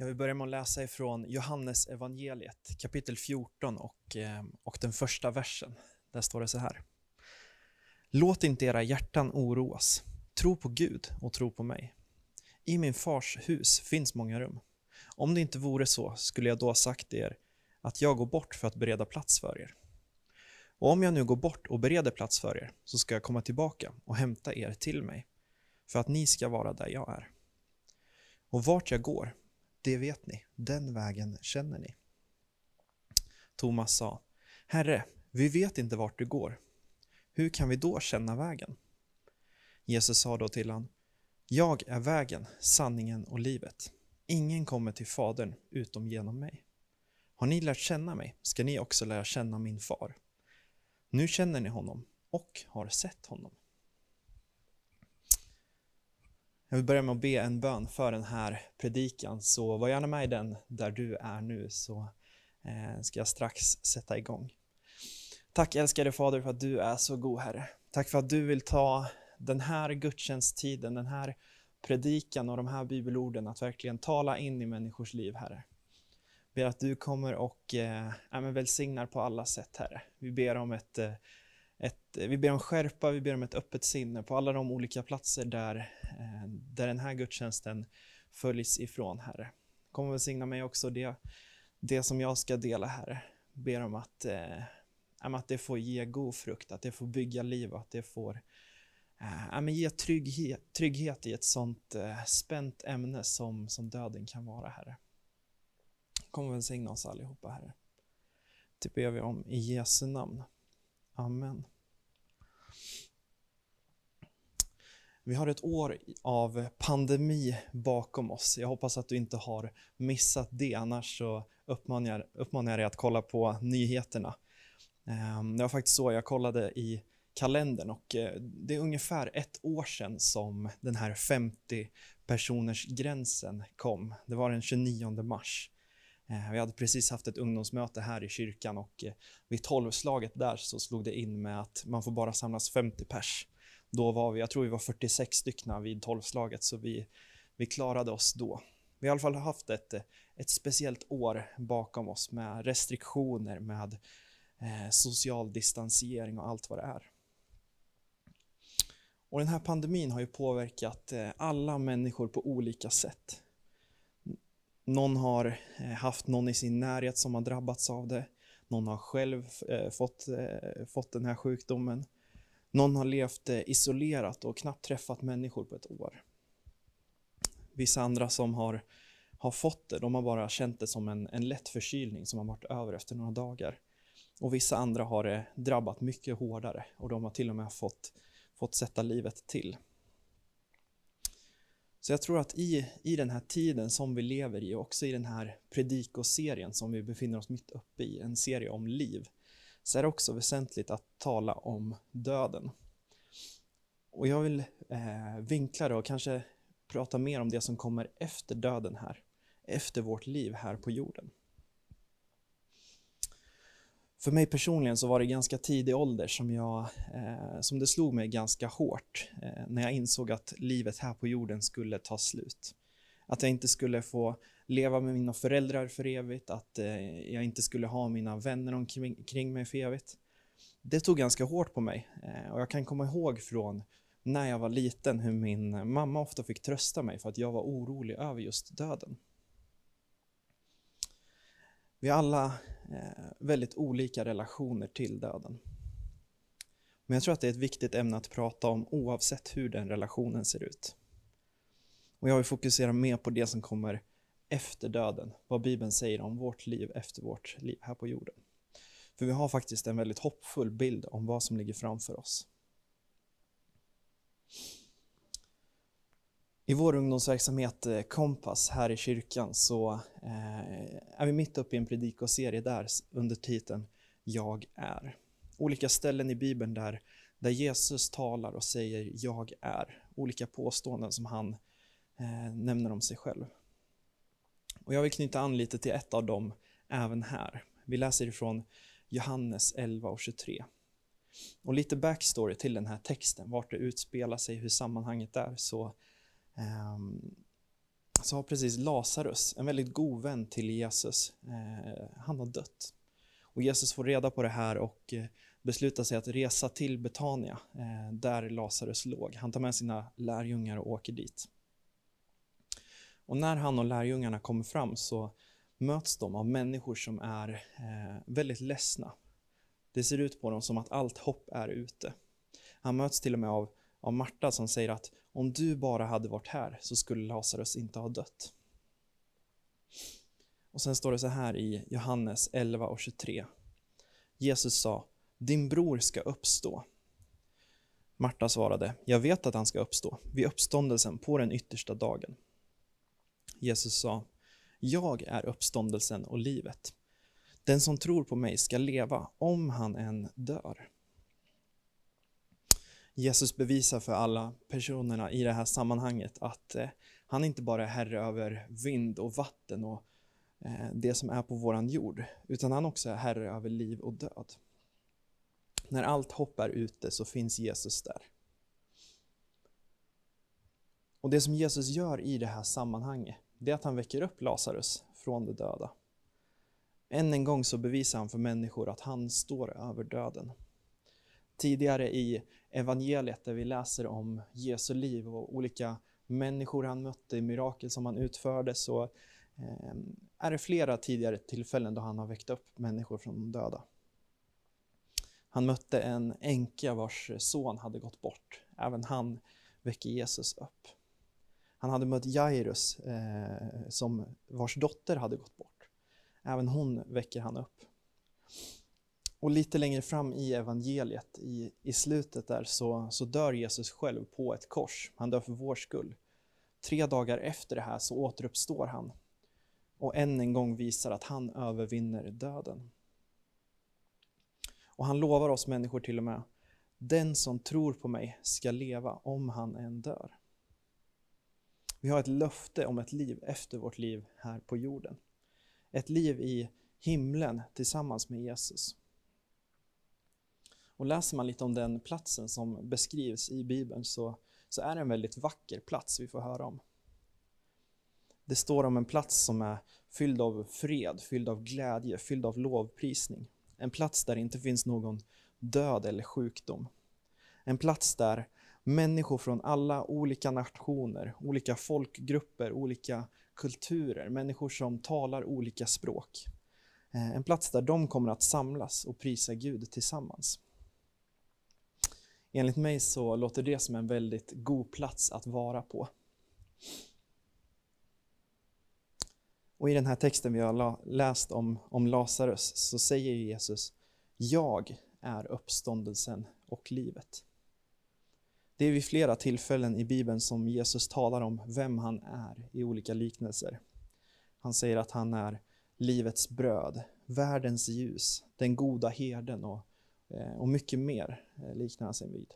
Jag vill börja med att läsa ifrån Johannes evangeliet kapitel 14 och, eh, och den första versen. Där står det så här. Låt inte era hjärtan oroas. Tro på Gud och tro på mig. I min fars hus finns många rum. Om det inte vore så skulle jag då ha sagt er att jag går bort för att bereda plats för er. Och om jag nu går bort och bereder plats för er så ska jag komma tillbaka och hämta er till mig för att ni ska vara där jag är. Och vart jag går det vet ni, den vägen känner ni. Thomas sa, Herre, vi vet inte vart du går. Hur kan vi då känna vägen? Jesus sa då till honom, Jag är vägen, sanningen och livet. Ingen kommer till Fadern utom genom mig. Har ni lärt känna mig ska ni också lära känna min far. Nu känner ni honom och har sett honom. Jag vill börja med att be en bön för den här predikan, så var gärna med i den där du är nu så eh, ska jag strax sätta igång. Tack älskade Fader för att du är så god Herre. Tack för att du vill ta den här gudstjänsttiden, den här predikan och de här bibelorden att verkligen tala in i människors liv Herre. Ber att du kommer och eh, välsignar på alla sätt Herre. Vi ber om ett eh, ett, vi ber om skärpa, vi ber om ett öppet sinne på alla de olika platser där, eh, där den här gudstjänsten följs ifrån, Herre. Kom och välsigna mig också det, det som jag ska dela, Herre. Ber om att, eh, att det får ge god frukt, att det får bygga liv, att det får eh, ge trygghet, trygghet i ett sånt eh, spänt ämne som, som döden kan vara, Herre. Kom och välsigna oss allihopa, Herre. Det ber vi om i Jesu namn. Amen. Vi har ett år av pandemi bakom oss. Jag hoppas att du inte har missat det, annars så uppmanar jag, uppmanar jag dig att kolla på nyheterna. Ehm, det var faktiskt så jag kollade i kalendern och eh, det är ungefär ett år sedan som den här 50 personers gränsen kom. Det var den 29 mars. Eh, vi hade precis haft ett ungdomsmöte här i kyrkan och eh, vid tolvslaget där så slog det in med att man får bara samlas 50 pers. Då var vi, jag tror vi var 46 stycken vid tolvslaget så vi, vi klarade oss då. Vi har i alla fall haft ett, eh, ett speciellt år bakom oss med restriktioner, med eh, social distansering och allt vad det är. Och den här pandemin har ju påverkat alla människor på olika sätt. Någon har eh, haft någon i sin närhet som har drabbats av det. Någon har själv eh, fått, eh, fått den här sjukdomen. Någon har levt eh, isolerat och knappt träffat människor på ett år. Vissa andra som har, har fått det, de har bara känt det som en, en lätt förkylning som har varit över efter några dagar. Och vissa andra har det drabbat mycket hårdare och de har till och med fått, fått sätta livet till. Så jag tror att i, i den här tiden som vi lever i, och också i den här predikoserien som vi befinner oss mitt uppe i, en serie om liv, så är det också väsentligt att tala om döden. Och jag vill eh, vinkla det och kanske prata mer om det som kommer efter döden här, efter vårt liv här på jorden. För mig personligen så var det ganska tidig ålder som, jag, eh, som det slog mig ganska hårt eh, när jag insåg att livet här på jorden skulle ta slut. Att jag inte skulle få leva med mina föräldrar för evigt, att eh, jag inte skulle ha mina vänner omkring mig för evigt. Det tog ganska hårt på mig eh, och jag kan komma ihåg från när jag var liten hur min mamma ofta fick trösta mig för att jag var orolig över just döden. Vi har alla Eh, väldigt olika relationer till döden. Men jag tror att det är ett viktigt ämne att prata om oavsett hur den relationen ser ut. Och jag vill fokusera mer på det som kommer efter döden, vad Bibeln säger om vårt liv efter vårt liv här på jorden. För vi har faktiskt en väldigt hoppfull bild om vad som ligger framför oss. I vår ungdomsverksamhet eh, Kompass här i kyrkan så eh, är vi mitt uppe i en predikoserie där under titeln Jag är. Olika ställen i Bibeln där, där Jesus talar och säger Jag är. Olika påståenden som han eh, nämner om sig själv. Och jag vill knyta an lite till ett av dem även här. Vi läser ifrån Johannes 11 och 23. Och lite backstory till den här texten, vart det utspelar sig, hur sammanhanget är, så Ehm, så har precis Lazarus, en väldigt god vän till Jesus, eh, han har dött. Och Jesus får reda på det här och eh, beslutar sig att resa till Betania, eh, där Lazarus låg. Han tar med sina lärjungar och åker dit. Och när han och lärjungarna kommer fram så möts de av människor som är väldigt ledsna. Det ser ut på dem som att allt hopp är ute. Han möts till och med av, av Marta som säger att om du bara hade varit här så skulle Lazarus inte ha dött. Och sen står det så här i Johannes 11 och 23. Jesus sa, din bror ska uppstå. Marta svarade, jag vet att han ska uppstå vid uppståndelsen på den yttersta dagen. Jesus sa, jag är uppståndelsen och livet. Den som tror på mig ska leva om han än dör. Jesus bevisar för alla personerna i det här sammanhanget att eh, han inte bara är herre över vind och vatten och eh, det som är på våran jord, utan han också är herre över liv och död. När allt hopp är ute så finns Jesus där. Och det som Jesus gör i det här sammanhanget, det är att han väcker upp Lazarus från de döda. Än en gång så bevisar han för människor att han står över döden. Tidigare i evangeliet där vi läser om Jesu liv och olika människor han mötte, mirakel som han utförde, så ehm, är det flera tidigare tillfällen då han har väckt upp människor från de döda. Han mötte en änka vars son hade gått bort. Även han väcker Jesus upp. Han hade mött Jairus eh, som vars dotter hade gått bort. Även hon väcker han upp. Och lite längre fram i evangeliet, i, i slutet där, så, så dör Jesus själv på ett kors. Han dör för vår skull. Tre dagar efter det här så återuppstår han och än en gång visar att han övervinner döden. Och han lovar oss människor till och med, den som tror på mig ska leva om han än dör. Vi har ett löfte om ett liv efter vårt liv här på jorden. Ett liv i himlen tillsammans med Jesus. Och läser man lite om den platsen som beskrivs i Bibeln så, så är det en väldigt vacker plats vi får höra om. Det står om en plats som är fylld av fred, fylld av glädje, fylld av lovprisning. En plats där det inte finns någon död eller sjukdom. En plats där människor från alla olika nationer, olika folkgrupper, olika kulturer, människor som talar olika språk. Eh, en plats där de kommer att samlas och prisa Gud tillsammans. Enligt mig så låter det som en väldigt god plats att vara på. Och i den här texten vi har läst om, om Lazarus så säger Jesus Jag är uppståndelsen och livet. Det är vid flera tillfällen i Bibeln som Jesus talar om vem han är i olika liknelser. Han säger att han är livets bröd, världens ljus, den goda herden och, Eh, och mycket mer eh, liknar han sig vid.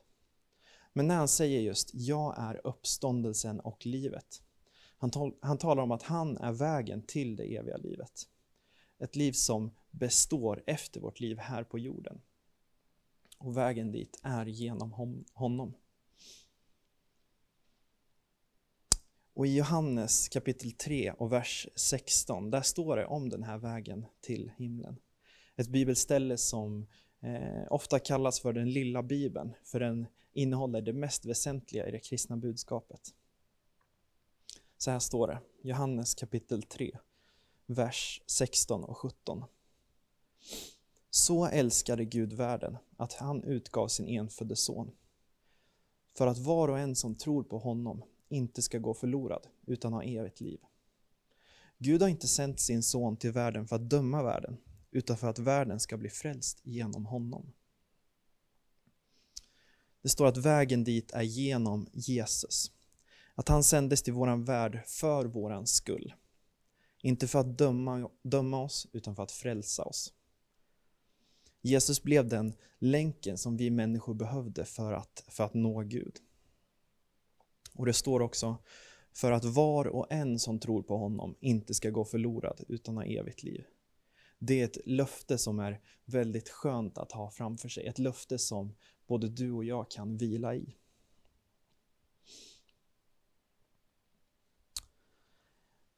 Men när han säger just ”Jag är uppståndelsen och livet” Han, tal, han talar om att han är vägen till det eviga livet. Ett liv som består efter vårt liv här på jorden. Och vägen dit är genom honom. Och i Johannes kapitel 3 och vers 16, där står det om den här vägen till himlen. Ett bibelställe som eh, ofta kallas för den lilla bibeln, för den innehåller det mest väsentliga i det kristna budskapet. Så här står det, Johannes kapitel 3, vers 16 och 17. Så älskade Gud världen att han utgav sin enfödde son för att var och en som tror på honom inte ska gå förlorad utan ha evigt liv. Gud har inte sänt sin son till världen för att döma världen utan för att världen ska bli frälst genom honom. Det står att vägen dit är genom Jesus. Att han sändes till våran värld för våran skull. Inte för att döma, döma oss, utan för att frälsa oss. Jesus blev den länken som vi människor behövde för att, för att nå Gud. Och det står också för att var och en som tror på honom inte ska gå förlorad utan ha evigt liv. Det är ett löfte som är väldigt skönt att ha framför sig. Ett löfte som både du och jag kan vila i.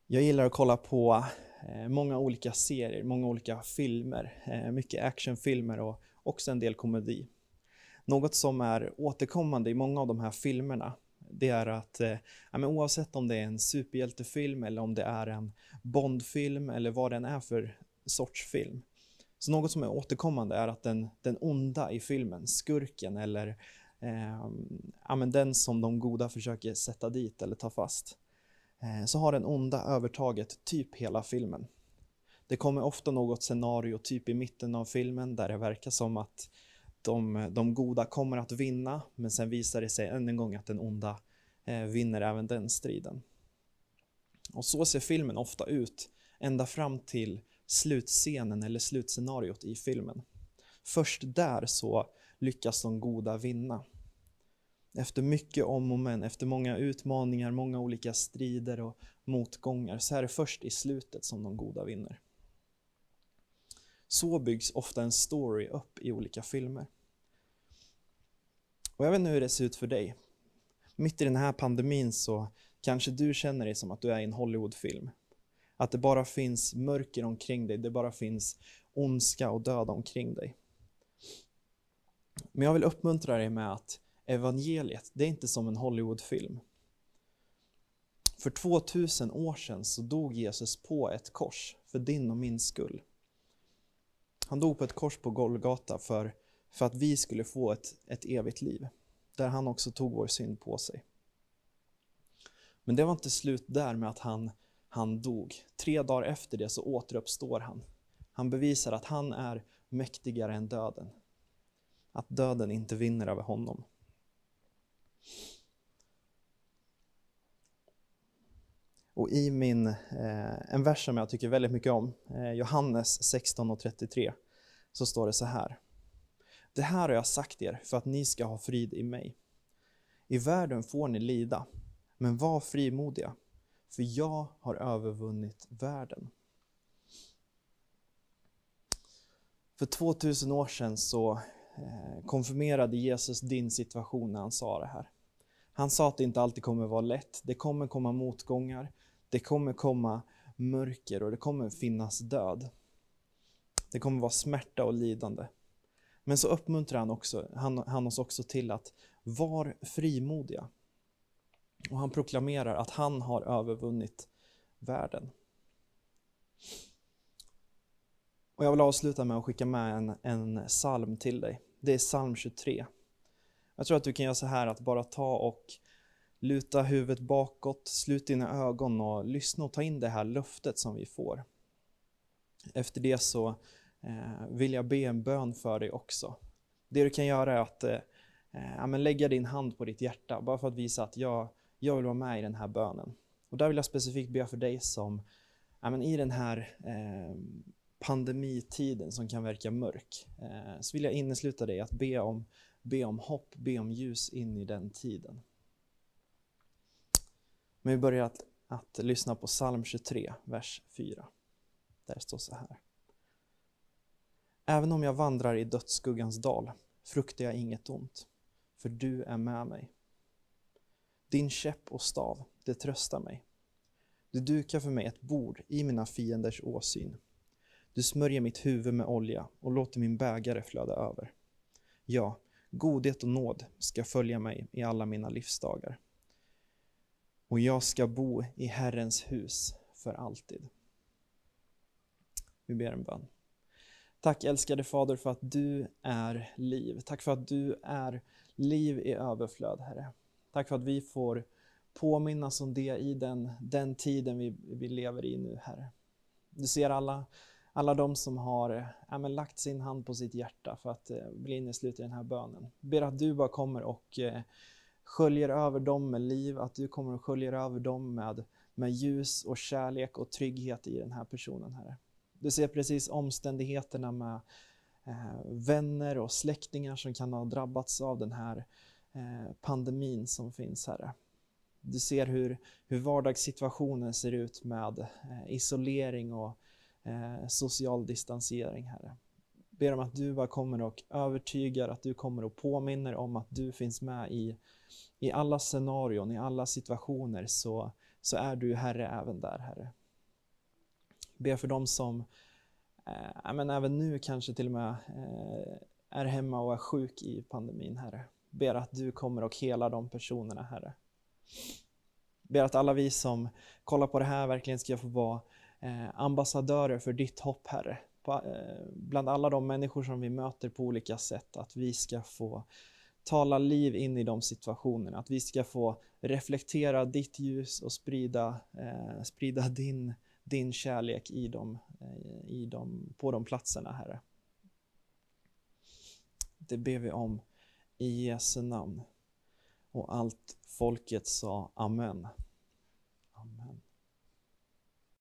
Jag gillar att kolla på eh, många olika serier, många olika filmer, eh, mycket actionfilmer och också en del komedi. Något som är återkommande i många av de här filmerna det är att eh, ja, oavsett om det är en superhjältefilm eller om det är en Bondfilm eller vad den är för sorts film. Så något som är återkommande är att den, den onda i filmen, skurken eller eh, ja, men den som de goda försöker sätta dit eller ta fast, eh, så har den onda övertaget typ hela filmen. Det kommer ofta något scenario typ i mitten av filmen där det verkar som att de, de goda kommer att vinna, men sen visar det sig än en gång att den onda eh, vinner även den striden. Och så ser filmen ofta ut, ända fram till slutscenen eller slutscenariot i filmen. Först där så lyckas de goda vinna. Efter mycket om och men, efter många utmaningar, många olika strider och motgångar, så är det först i slutet som de goda vinner. Så byggs ofta en story upp i olika filmer. Och jag vet inte hur det ser ut för dig. Mitt i den här pandemin så kanske du känner dig som att du är i en Hollywoodfilm. Att det bara finns mörker omkring dig, det bara finns ondska och död omkring dig. Men jag vill uppmuntra dig med att evangeliet, det är inte som en Hollywoodfilm. För 2000 år sedan så dog Jesus på ett kors för din och min skull. Han dog på ett kors på Golgata för, för att vi skulle få ett, ett evigt liv. Där han också tog vår synd på sig. Men det var inte slut där med att han, han dog. Tre dagar efter det så återuppstår han. Han bevisar att han är mäktigare än döden. Att döden inte vinner över honom. Och i min, eh, en vers som jag tycker väldigt mycket om, eh, Johannes 16 och 33, så står det så här. Det här har jag sagt er för att ni ska ha frid i mig. I världen får ni lida, men var frimodiga, för jag har övervunnit världen. För 2000 år sedan så eh, konfirmerade Jesus din situation när han sa det här. Han sa att det inte alltid kommer vara lätt. Det kommer komma motgångar. Det kommer komma mörker och det kommer finnas död. Det kommer vara smärta och lidande. Men så uppmuntrar han, också, han, han oss också till att var frimodiga. Och han proklamerar att han har övervunnit världen. Och jag vill avsluta med att skicka med en, en psalm till dig. Det är psalm 23. Jag tror att du kan göra så här att bara ta och luta huvudet bakåt, slut dina ögon och lyssna och ta in det här löftet som vi får. Efter det så eh, vill jag be en bön för dig också. Det du kan göra är att eh, ja, men lägga din hand på ditt hjärta, bara för att visa att jag, jag vill vara med i den här bönen. Och där vill jag specifikt be för dig som ja, men i den här eh, pandemitiden som kan verka mörk, eh, så vill jag innesluta dig att be om, be om hopp, be om ljus in i den tiden. Men vi börjar att, att lyssna på psalm 23, vers 4. Där står så här. Även om jag vandrar i dödsskuggans dal fruktar jag inget ont, för du är med mig. Din käpp och stav, det tröstar mig. Du dukar för mig ett bord i mina fienders åsyn. Du smörjer mitt huvud med olja och låter min bägare flöda över. Ja, godhet och nåd ska följa mig i alla mina livsdagar. Och jag ska bo i Herrens hus för alltid. Vi ber en bön. Tack älskade Fader för att du är liv. Tack för att du är liv i överflöd, Herre. Tack för att vi får påminnas om det i den, den tiden vi, vi lever i nu, Herre. Du ser alla, alla de som har ja, lagt sin hand på sitt hjärta för att eh, bli inneslutna i den här bönen. Ber att du bara kommer och eh, sköljer över dem med liv, att du kommer och sköljer över dem med, med ljus och kärlek och trygghet i den här personen, Herre. Du ser precis omständigheterna med eh, vänner och släktingar som kan ha drabbats av den här eh, Eh, pandemin som finns, Herre. Du ser hur, hur vardagssituationen ser ut med eh, isolering och eh, social distansering, Herre. Ber om att du bara kommer och övertygar, att du kommer och påminner om att du finns med i, i alla scenarion, i alla situationer så, så är du Herre även där, Herre. Ber för dem som eh, men även nu kanske till och med eh, är hemma och är sjuk i pandemin, Herre. Ber att du kommer och hela de personerna, Herre. Ber att alla vi som kollar på det här verkligen ska få vara eh, ambassadörer för ditt hopp, Herre. Eh, bland alla de människor som vi möter på olika sätt, att vi ska få tala liv in i de situationerna, att vi ska få reflektera ditt ljus och sprida, eh, sprida din, din kärlek i dem, eh, i dem, på de platserna, Herre. Det ber vi om i Jesu namn. Och allt folket sa Amen.